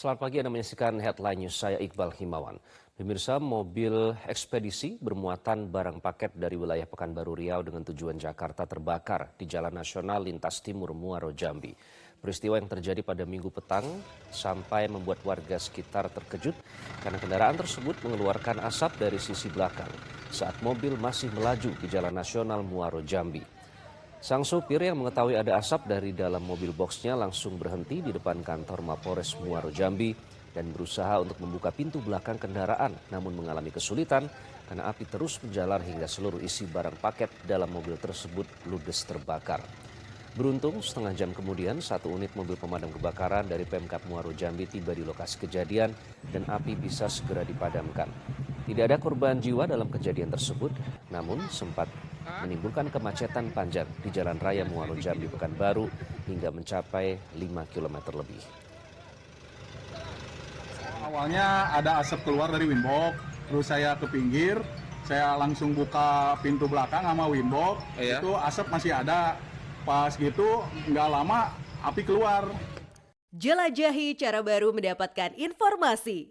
Selamat pagi, Anda menyaksikan Headline News, saya Iqbal Himawan. Pemirsa, mobil ekspedisi bermuatan barang paket dari wilayah Pekanbaru Riau dengan tujuan Jakarta terbakar di Jalan Nasional Lintas Timur Muaro Jambi. Peristiwa yang terjadi pada minggu petang sampai membuat warga sekitar terkejut karena kendaraan tersebut mengeluarkan asap dari sisi belakang saat mobil masih melaju di Jalan Nasional Muaro Jambi. Sang sopir yang mengetahui ada asap dari dalam mobil boxnya langsung berhenti di depan kantor Mapores Muaro Jambi dan berusaha untuk membuka pintu belakang kendaraan namun mengalami kesulitan karena api terus menjalar hingga seluruh isi barang paket dalam mobil tersebut ludes terbakar. Beruntung setengah jam kemudian satu unit mobil pemadam kebakaran dari Pemkap Muaro Jambi tiba di lokasi kejadian dan api bisa segera dipadamkan. Tidak ada korban jiwa dalam kejadian tersebut, namun sempat menimbulkan kemacetan panjang di Jalan Raya Muaro Jambi Pekanbaru hingga mencapai 5 km lebih. Awalnya ada asap keluar dari winbox, terus saya ke pinggir, saya langsung buka pintu belakang sama winbox, Iya. itu asap masih ada. Pas gitu nggak lama api keluar. Jelajahi cara baru mendapatkan informasi.